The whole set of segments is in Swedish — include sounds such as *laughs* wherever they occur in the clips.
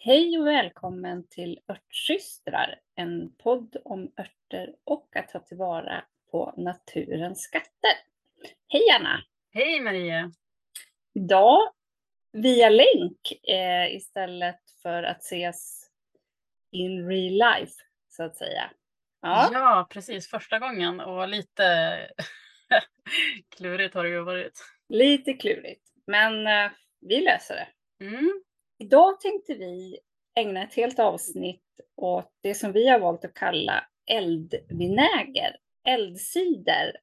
Hej och välkommen till Örtsystrar, en podd om örter och att ta tillvara på naturens skatter. Hej Anna! Hej Maria! Idag via länk eh, istället för att ses in real life, så att säga. Ja, ja precis. Första gången och lite *laughs* klurigt har det ju varit. Lite klurigt, men eh, vi löser det. Mm. Idag tänkte vi ägna ett helt avsnitt åt det som vi har valt att kalla eldvinäger, eldcider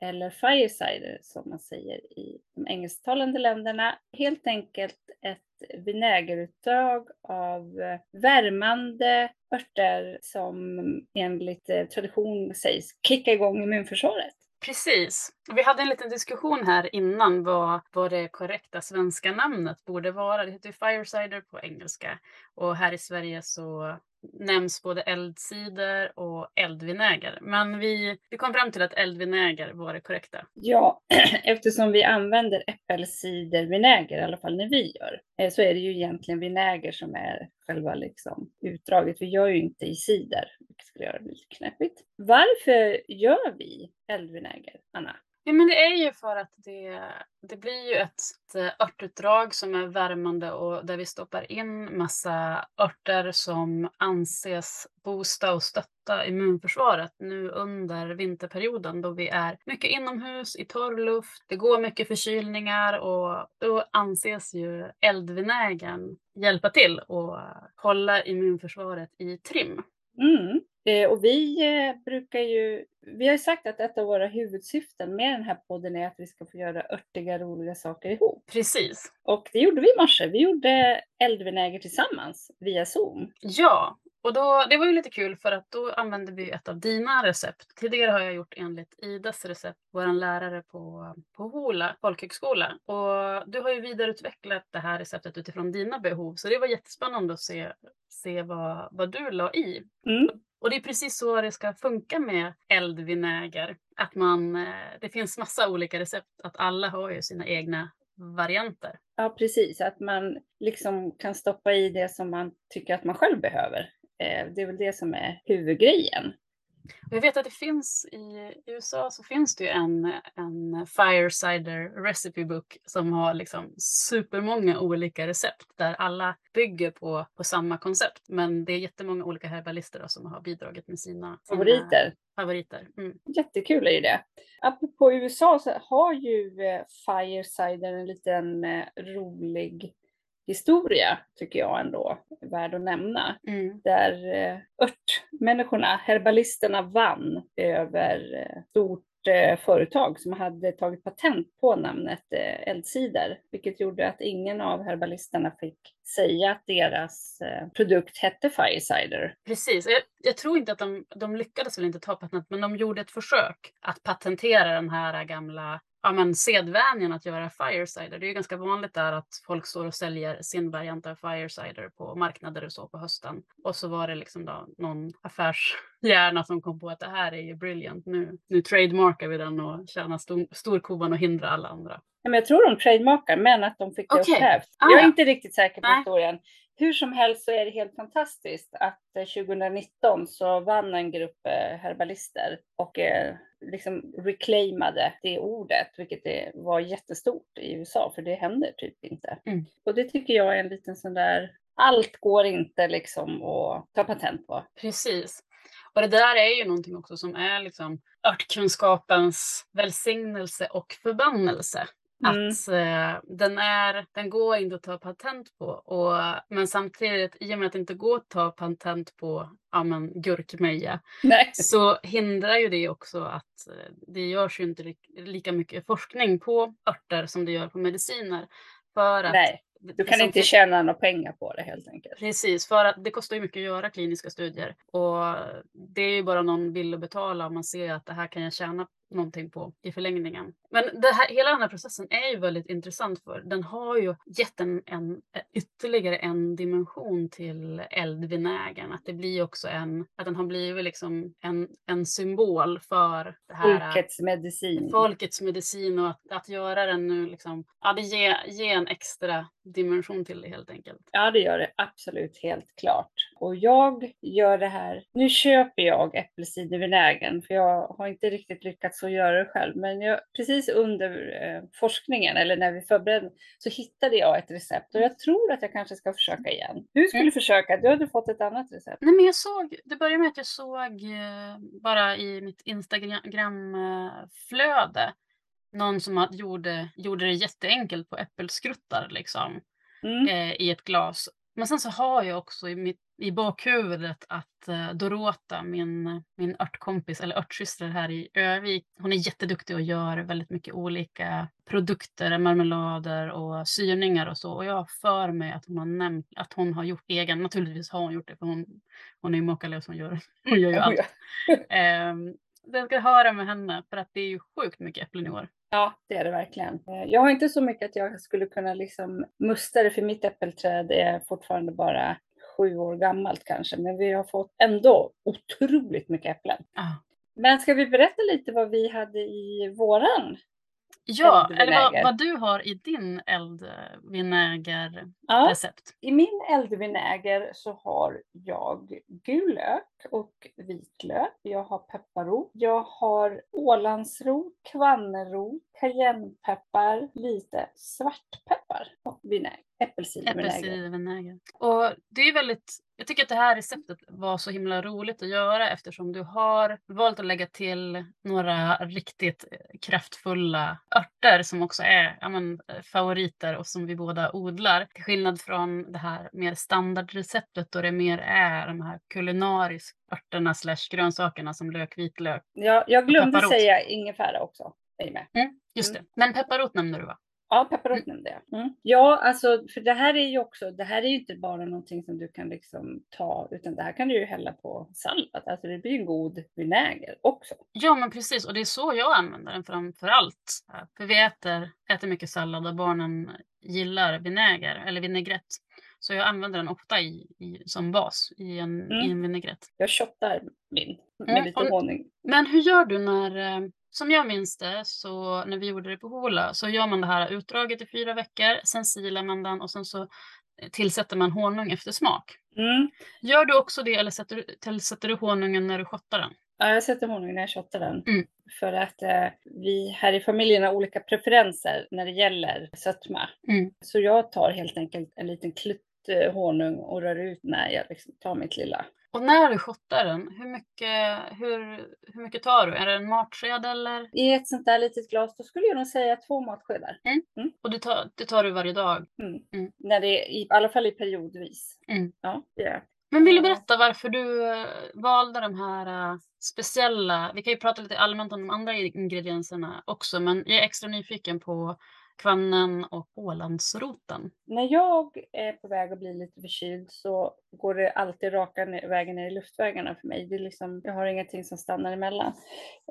eller firecider som man säger i de engelsktalande länderna. Helt enkelt ett vinägerutdrag av eh, värmande örter som enligt eh, tradition sägs kicka igång immunförsvaret. Precis. Vi hade en liten diskussion här innan vad, vad det korrekta svenska namnet borde vara. Det heter Firesider på engelska och här i Sverige så nämns både eldcider och eldvinäger. Men vi, vi kom fram till att eldvinäger var det korrekta. Ja, *clears throat* eftersom vi använder äppelcidervinäger, i alla fall när vi gör, eh, så är det ju egentligen vinäger som är själva liksom utdraget. Vi gör ju inte i cider, vilket skulle göra det lite knepigt. Varför gör vi eldvinäger, Anna? Ja, men det är ju för att det, det blir ju ett eh, örtutdrag som är värmande och där vi stoppar in massa örter som anses boosta och stötta immunförsvaret nu under vinterperioden då vi är mycket inomhus i torr luft. Det går mycket förkylningar och då anses ju eldvinägern hjälpa till och hålla immunförsvaret i trim. Mm. Eh, och vi eh, brukar ju, vi har ju sagt att ett av våra huvudsyften med den här podden är att vi ska få göra örtiga, roliga saker ihop. Precis. Och det gjorde vi i morse. Vi gjorde eldvinäger tillsammans via Zoom. Ja, och då, det var ju lite kul för att då använde vi ett av dina recept. Tidigare har jag gjort enligt Idas recept, vår lärare på, på Hola folkhögskola. Och du har ju vidareutvecklat det här receptet utifrån dina behov. Så det var jättespännande att se, se vad, vad du la i. Mm. Och det är precis så det ska funka med eldvinäger. Att man, eh, det finns massa olika recept, att alla har ju sina egna varianter. Ja, precis. Att man liksom kan stoppa i det som man tycker att man själv behöver. Eh, det är väl det som är huvudgrejen. Jag vet att det finns i USA så finns det ju en, en Firesider Recipe Book som har liksom supermånga olika recept där alla bygger på, på samma koncept. Men det är jättemånga olika herbalister som har bidragit med sina favoriter. favoriter. Mm. Jättekul är det. Apropå USA så har ju eh, Firesider en liten eh, rolig historia tycker jag ändå är värd att nämna. Mm. Där eh, örtmänniskorna, herbalisterna vann över eh, stort eh, företag som hade tagit patent på namnet eldcider, vilket gjorde att ingen av herbalisterna fick säga att deras produkt hette Firecider. Precis, jag, jag, tror inte att de, de lyckades väl inte ta patent, men de gjorde ett försök att patentera den här gamla ja, men sedvänjan att göra firecider. Det är ju ganska vanligt där att folk står och säljer sin variant av firecider på marknader och så på hösten. Och så var det liksom då någon affärshjärna som kom på att det här är ju brilliant. Nu, nu trademarkar vi den och tjänar stor, storkovan och hindrar alla andra. Ja, men jag tror de trademarkar, men att de fick det okay. upphävt. Ah, jag är ja. inte riktigt säker på Nej. historien. Hur som helst så är det helt fantastiskt att eh, 2019 så vann en grupp eh, herbalister och eh, liksom reclaimade det ordet, vilket det var jättestort i USA, för det händer typ inte. Mm. Och det tycker jag är en liten sån där, allt går inte liksom att ta patent på. Precis. Och det där är ju någonting också som är liksom örtkunskapens välsignelse och förbannelse. Mm. Att eh, den, är, den går inte att ta patent på. Och, men samtidigt, i och med att det inte går att ta patent på ja, men, gurkmeja Nej. så hindrar ju det också att eh, det görs ju inte li lika mycket forskning på örter som det gör på mediciner. För att Nej, du kan inte tjäna några pengar på det helt enkelt. Precis, för att det kostar ju mycket att göra kliniska studier och det är ju bara någon vill att betala om man ser att det här kan jag tjäna någonting på i förlängningen. Men det här, hela den här processen är ju väldigt intressant för den har ju gett en, en ytterligare en dimension till eldvinägern. Att det blir också en, att den har blivit liksom en, en symbol för det här. Folkets medicin. Folkets medicin och att, att göra den nu liksom, ja det ger ge en extra dimension till det helt enkelt. Ja, det gör det absolut helt klart. Och jag gör det här. Nu köper jag äppelcidervinägern för jag har inte riktigt lyckats att göra det själv. Men jag, precis under eh, forskningen eller när vi förberedde så hittade jag ett recept och jag tror att jag kanske ska försöka igen. Du skulle mm. försöka, du hade fått ett annat recept. Nej, men jag såg, det började med att jag såg eh, bara i mitt Instagramflöde någon som gjorde, gjorde det jätteenkelt på äppelskruttar liksom mm. eh, i ett glas. Men sen så har jag också i, mitt, i bakhuvudet att eh, Dorota, min, min örtkompis eller örtsyster här i Övik, hon är jätteduktig och gör väldigt mycket olika produkter, marmelader och syrningar och så. Och jag har för mig att hon har nämnt att hon har gjort egen, naturligtvis har hon gjort det för hon, hon är ju makalös, hon gör, *laughs* hon gör ju allt. *laughs* eh, jag ska höra med henne för att det är ju sjukt mycket äpplen i år. Ja, det är det verkligen. Eh, jag har inte så mycket att jag skulle kunna liksom musta det, för mitt äppelträd är fortfarande bara sju år gammalt kanske, men vi har fått ändå otroligt mycket äpplen. Ah. Men ska vi berätta lite vad vi hade i våran Ja, eller vad, vad, du har i din eldvinägerrecept. Ja, I min eldvinäger så har jag gul lök och vitlök. Jag har pepparrot. Jag har ålandsrot, kvannerot, cayennepeppar, lite svartpeppar och vinäger. Äppelcidervinäger. Och det är väldigt, jag tycker att det här receptet var så himla roligt att göra eftersom du har valt att lägga till några riktigt kraftfulla örter som också är ja, men, favoriter och som vi båda odlar. Till skillnad från det här mer standardreceptet då det mer är de här kulinariska örterna slash grönsakerna som lök, vitlök. Ja, jag glömde säga ingefära också. Mm, just det. Men pepparrot nämnde du va? Ja, pepparrot mm. nämnde jag. Mm. Ja, alltså för det här är ju också, det här är ju inte bara någonting som du kan liksom ta, utan det här kan du ju hälla på sallad. Alltså det blir en god vinäger också. Ja, men precis, och det är så jag använder den framför allt. För vi äter, äter mycket sallad och barnen gillar vinäger eller vinägrett. Så jag använder den ofta i, i som bas i en, mm. i en vinägrett. Jag shottar min med mm. lite honung. Men hur gör du när eh, som jag minns det, så när vi gjorde det på Hola, så gör man det här utdraget i fyra veckor, sen silar man den och sen så eh, tillsätter man honung efter smak. Mm. Gör du också det eller sätter, tillsätter du honungen när du shottar den? Ja, jag sätter honung när jag shottar den. Mm. För att eh, vi här i familjen har olika preferenser när det gäller sötma. Mm. Så jag tar helt enkelt en liten klutt eh, honung och rör ut när jag liksom tar mitt lilla. Och när du shottar den, hur mycket, hur, hur mycket tar du? Är det en matsked eller? I ett sånt där litet glas, då skulle jag nog säga två matskedar. Mm. Mm. Och det tar, det tar du varje dag? Mm. mm. När det är, I alla fall i periodvis. Mm. Ja, det Men vill du berätta varför du eh, valde de här uh, speciella, vi kan ju prata lite allmänt om de andra ingredienserna också, men jag är extra nyfiken på kvannen och Ålandsroten. När jag är på väg att bli lite förkyld så går det alltid raka vägen ner i luftvägarna för mig. Det är liksom, jag har ingenting som stannar emellan.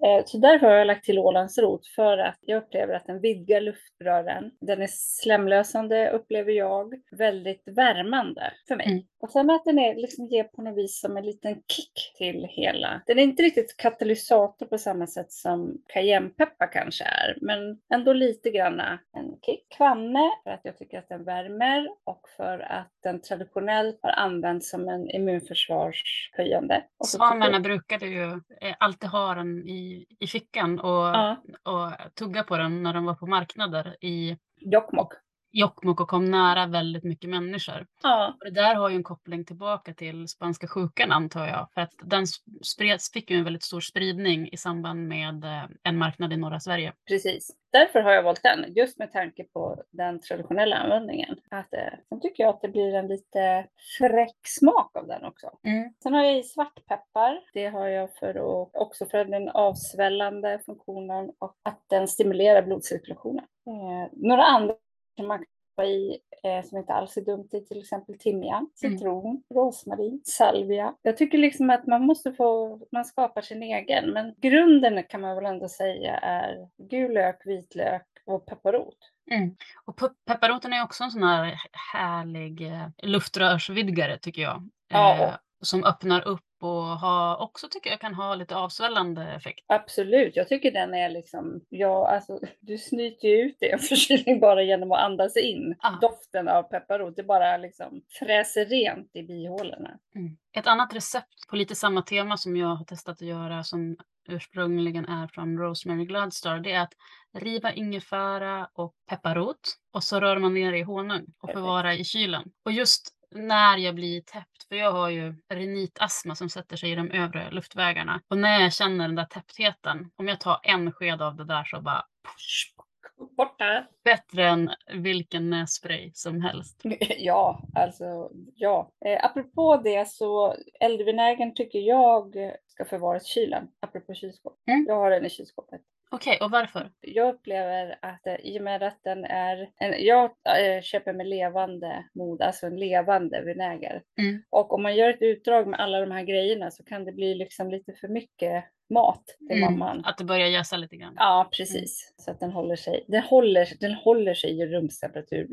Eh, så därför har jag lagt till Ålandsrot för att jag upplever att den vidgar luftrören. Den är slemlösande upplever jag, väldigt värmande för mig. Mm. Och sen att den är, liksom ger på något vis som en liten kick till hela. Den är inte riktigt katalysator på samma sätt som cayennepeppar kanske är, men ändå lite granna en kick. Kvanne för att jag tycker att den värmer och för att den traditionellt har använts som en immunförsvarshöjande. Samerna brukade ju eh, alltid ha den i, i fickan och, ja. och tugga på den när de var på marknader i Jokkmokk. Jokkmokk och kom nära väldigt mycket människor. Ja. Och det där har ju en koppling tillbaka till spanska sjukan antar jag. För att den spreds, fick ju en väldigt stor spridning i samband med eh, en marknad i norra Sverige. Precis. Därför har jag valt den, just med tanke på den traditionella användningen. Att, eh, sen tycker jag att det blir en lite fräck smak av den också. Mm. Sen har jag i svartpeppar. Det har jag för att, också för den avsvällande funktionen och att den stimulerar blodcirkulationen. Eh, några andra man i eh, som inte alls är dumt i till exempel timjan, citron, mm. rosmarin, salvia. Jag tycker liksom att man måste få, man skapar sin egen, men grunden kan man väl ändå säga är gul lök, vitlök och pepparrot. Mm. Och pepparroten är också en sån här härlig eh, luftrörsvidgare tycker jag. Ja, eh, som öppnar upp och ha, också tycker jag kan ha lite avsvällande effekt. Absolut, jag tycker den är liksom, ja alltså *laughs* du snyter ju ut det en *laughs* förkylning bara genom att andas in ah. doften av pepparrot. Det bara liksom fräser rent i bihålorna. Mm. Ett annat recept på lite samma tema som jag har testat att göra som ursprungligen är från Rosemary Gloodstar, det är att riva ingefära och pepparrot och så rör man ner i honung och förvara i kylen. Och just när jag blir täppt, för jag har ju rinitastma som sätter sig i de övre luftvägarna. Och när jag känner den där täpptheten, om jag tar en sked av det där så bara push, *laughs* borta. Bättre än vilken nässpray som helst. *laughs* Ja, alltså ja. Eh, apropå det så eldvinägern tycker jag ska förvaras i kylen. Apropå kylskåp. Mm. Jag har den i kylskåpet. Okej, okay, och varför? Jag upplever att eh, i och med att den är, en, jag äh, köper med levande mod, alltså en levande vinäger. Mm. Och om man gör ett utdrag med alla de här grejerna så kan det bli liksom lite för mycket mat till mm. mamman. Att det börjar jäsa lite grann? Ja, precis. Mm. Så att den håller sig, den håller, den håller sig i rumstemperatur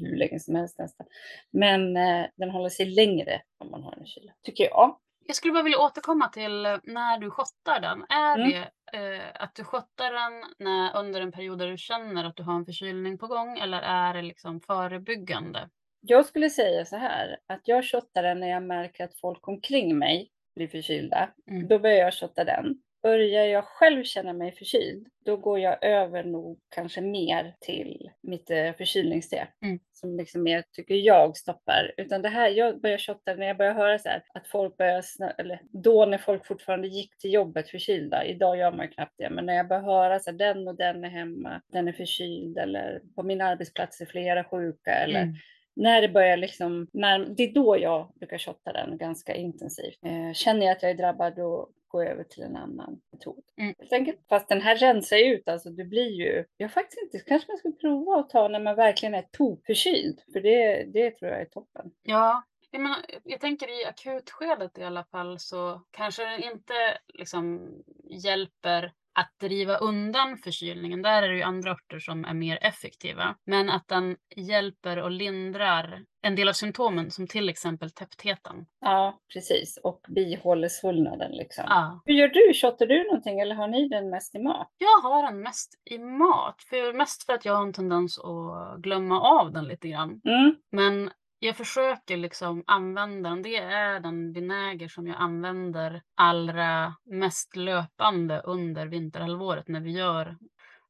hur länge som helst nästan. Men eh, den håller sig längre om man har den i kylen, tycker jag. Jag skulle bara vilja återkomma till eh, när du skottar den. Är mm. det eh, att du skottar den när, under en period där du känner att du har en förkylning på gång eller är det liksom förebyggande? Jag skulle säga så här att jag shottar den när jag märker att folk omkring mig blir förkylda. Mm. Då börjar jag shotta den. Börjar jag själv känna mig förkyld, då går jag över nog kanske mer till mitt eh, förkylningste. Mm. Som liksom mer, tycker jag, stoppar. Utan det här, jag börjar shotta när jag börjar höra så här, att folk börjar, eller då när folk fortfarande gick till jobbet förkylda. Idag gör man knappt det, men när jag börjar höra så här, den och den är hemma, den är förkyld eller på min arbetsplats är flera sjuka eller mm när det börjar liksom, när, det är då jag brukar shotta den ganska intensivt. Eh, känner jag att jag är drabbad då jag över till en annan metod. Mm. Fast den här rensar ju ut, alltså det blir ju, jag faktiskt inte, kanske man skulle prova att ta när man verkligen är tokförkyld, för det, det tror jag är toppen. Ja, jag, menar, jag tänker i akutskedet i alla fall så kanske det inte liksom hjälper att driva undan förkylningen, där är det ju andra örter som är mer effektiva. Men att den hjälper och lindrar en del av symptomen som till exempel täpptheten. Ja, precis. Och bihålesvullnaden liksom. Ja. Hur gör du? Shottar du någonting eller har ni den mest i mat? Jag har den mest i mat. För, mest för att jag har en tendens att glömma av den lite grann. Mm. Men jag försöker liksom använda den. Det är den vinäger som jag använder allra mest löpande under vinterhalvåret när vi gör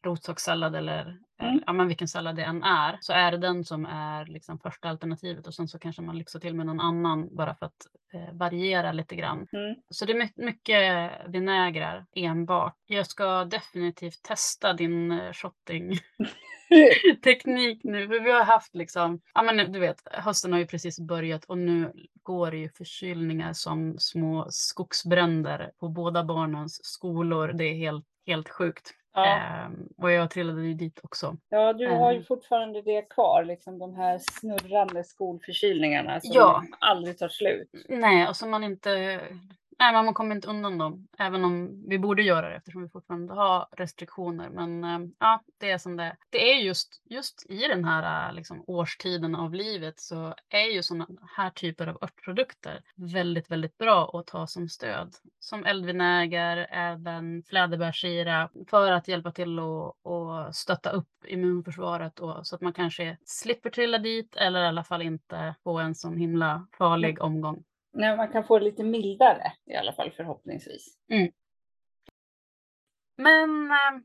rotsockersallad eller eh, mm. ja, men vilken sallad det än är. Så är det den som är liksom första alternativet och sen så kanske man lyxar till med någon annan bara för att eh, variera lite grann. Mm. Så det är mycket vinägrar enbart. Jag ska definitivt testa din eh, shotting. *laughs* teknik nu. För vi har haft liksom, ja men du vet, hösten har ju precis börjat och nu går det ju förkylningar som små skogsbränder på båda barnens skolor. Det är helt, helt sjukt. Ja. Ähm, och jag trillade ju dit också. Ja, du har ju ehm. fortfarande det kvar, liksom de här snurrande skolförkylningarna som ja. aldrig tar slut. Nej, och som man inte Nej, man kommer inte undan dem, även om vi borde göra det eftersom vi fortfarande har restriktioner. Men äh, ja, det är som det är. Det är just, just i den här äh, liksom, årstiden av livet så är ju sådana här typer av örtprodukter väldigt, väldigt bra att ta som stöd. Som eldvinäger, även fläderbärssirap för att hjälpa till att stötta upp immunförsvaret och, så att man kanske slipper trilla dit eller i alla fall inte få en sån himla farlig omgång. Nej, man kan få det lite mildare i alla fall förhoppningsvis. Mm. Men äh,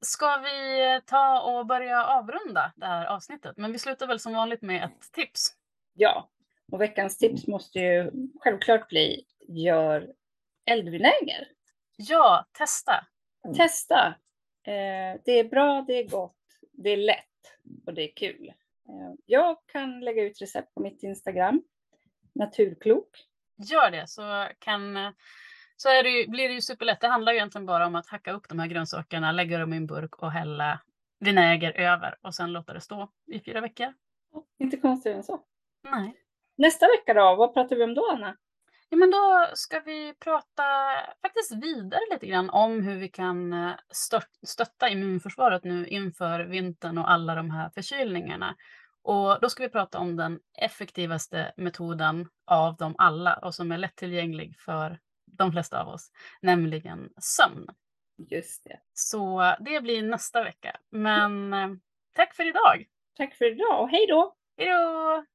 ska vi ta och börja avrunda det här avsnittet? Men vi slutar väl som vanligt med ett tips. Ja, och veckans tips måste ju självklart bli gör eldvinäger. Ja, testa. Testa. Eh, det är bra, det är gott, det är lätt och det är kul. Eh, jag kan lägga ut recept på mitt Instagram naturklok. Gör det så, kan, så är det ju, blir det ju superlätt. Det handlar ju egentligen bara om att hacka upp de här grönsakerna, lägga dem i en burk och hälla vinäger över och sen låta det stå i fyra veckor. Inte konstigare än så. Nej. Nästa vecka då, vad pratar vi om då Anna? Ja, men då ska vi prata faktiskt vidare lite grann om hur vi kan eh, stört, stötta immunförsvaret nu inför vintern och alla de här förkylningarna. Och då ska vi prata om den effektivaste metoden av dem alla och som är lättillgänglig för de flesta av oss, nämligen sömn. Just det. Så det blir nästa vecka. Men eh, tack för idag! Tack för idag och hej då! Hej då!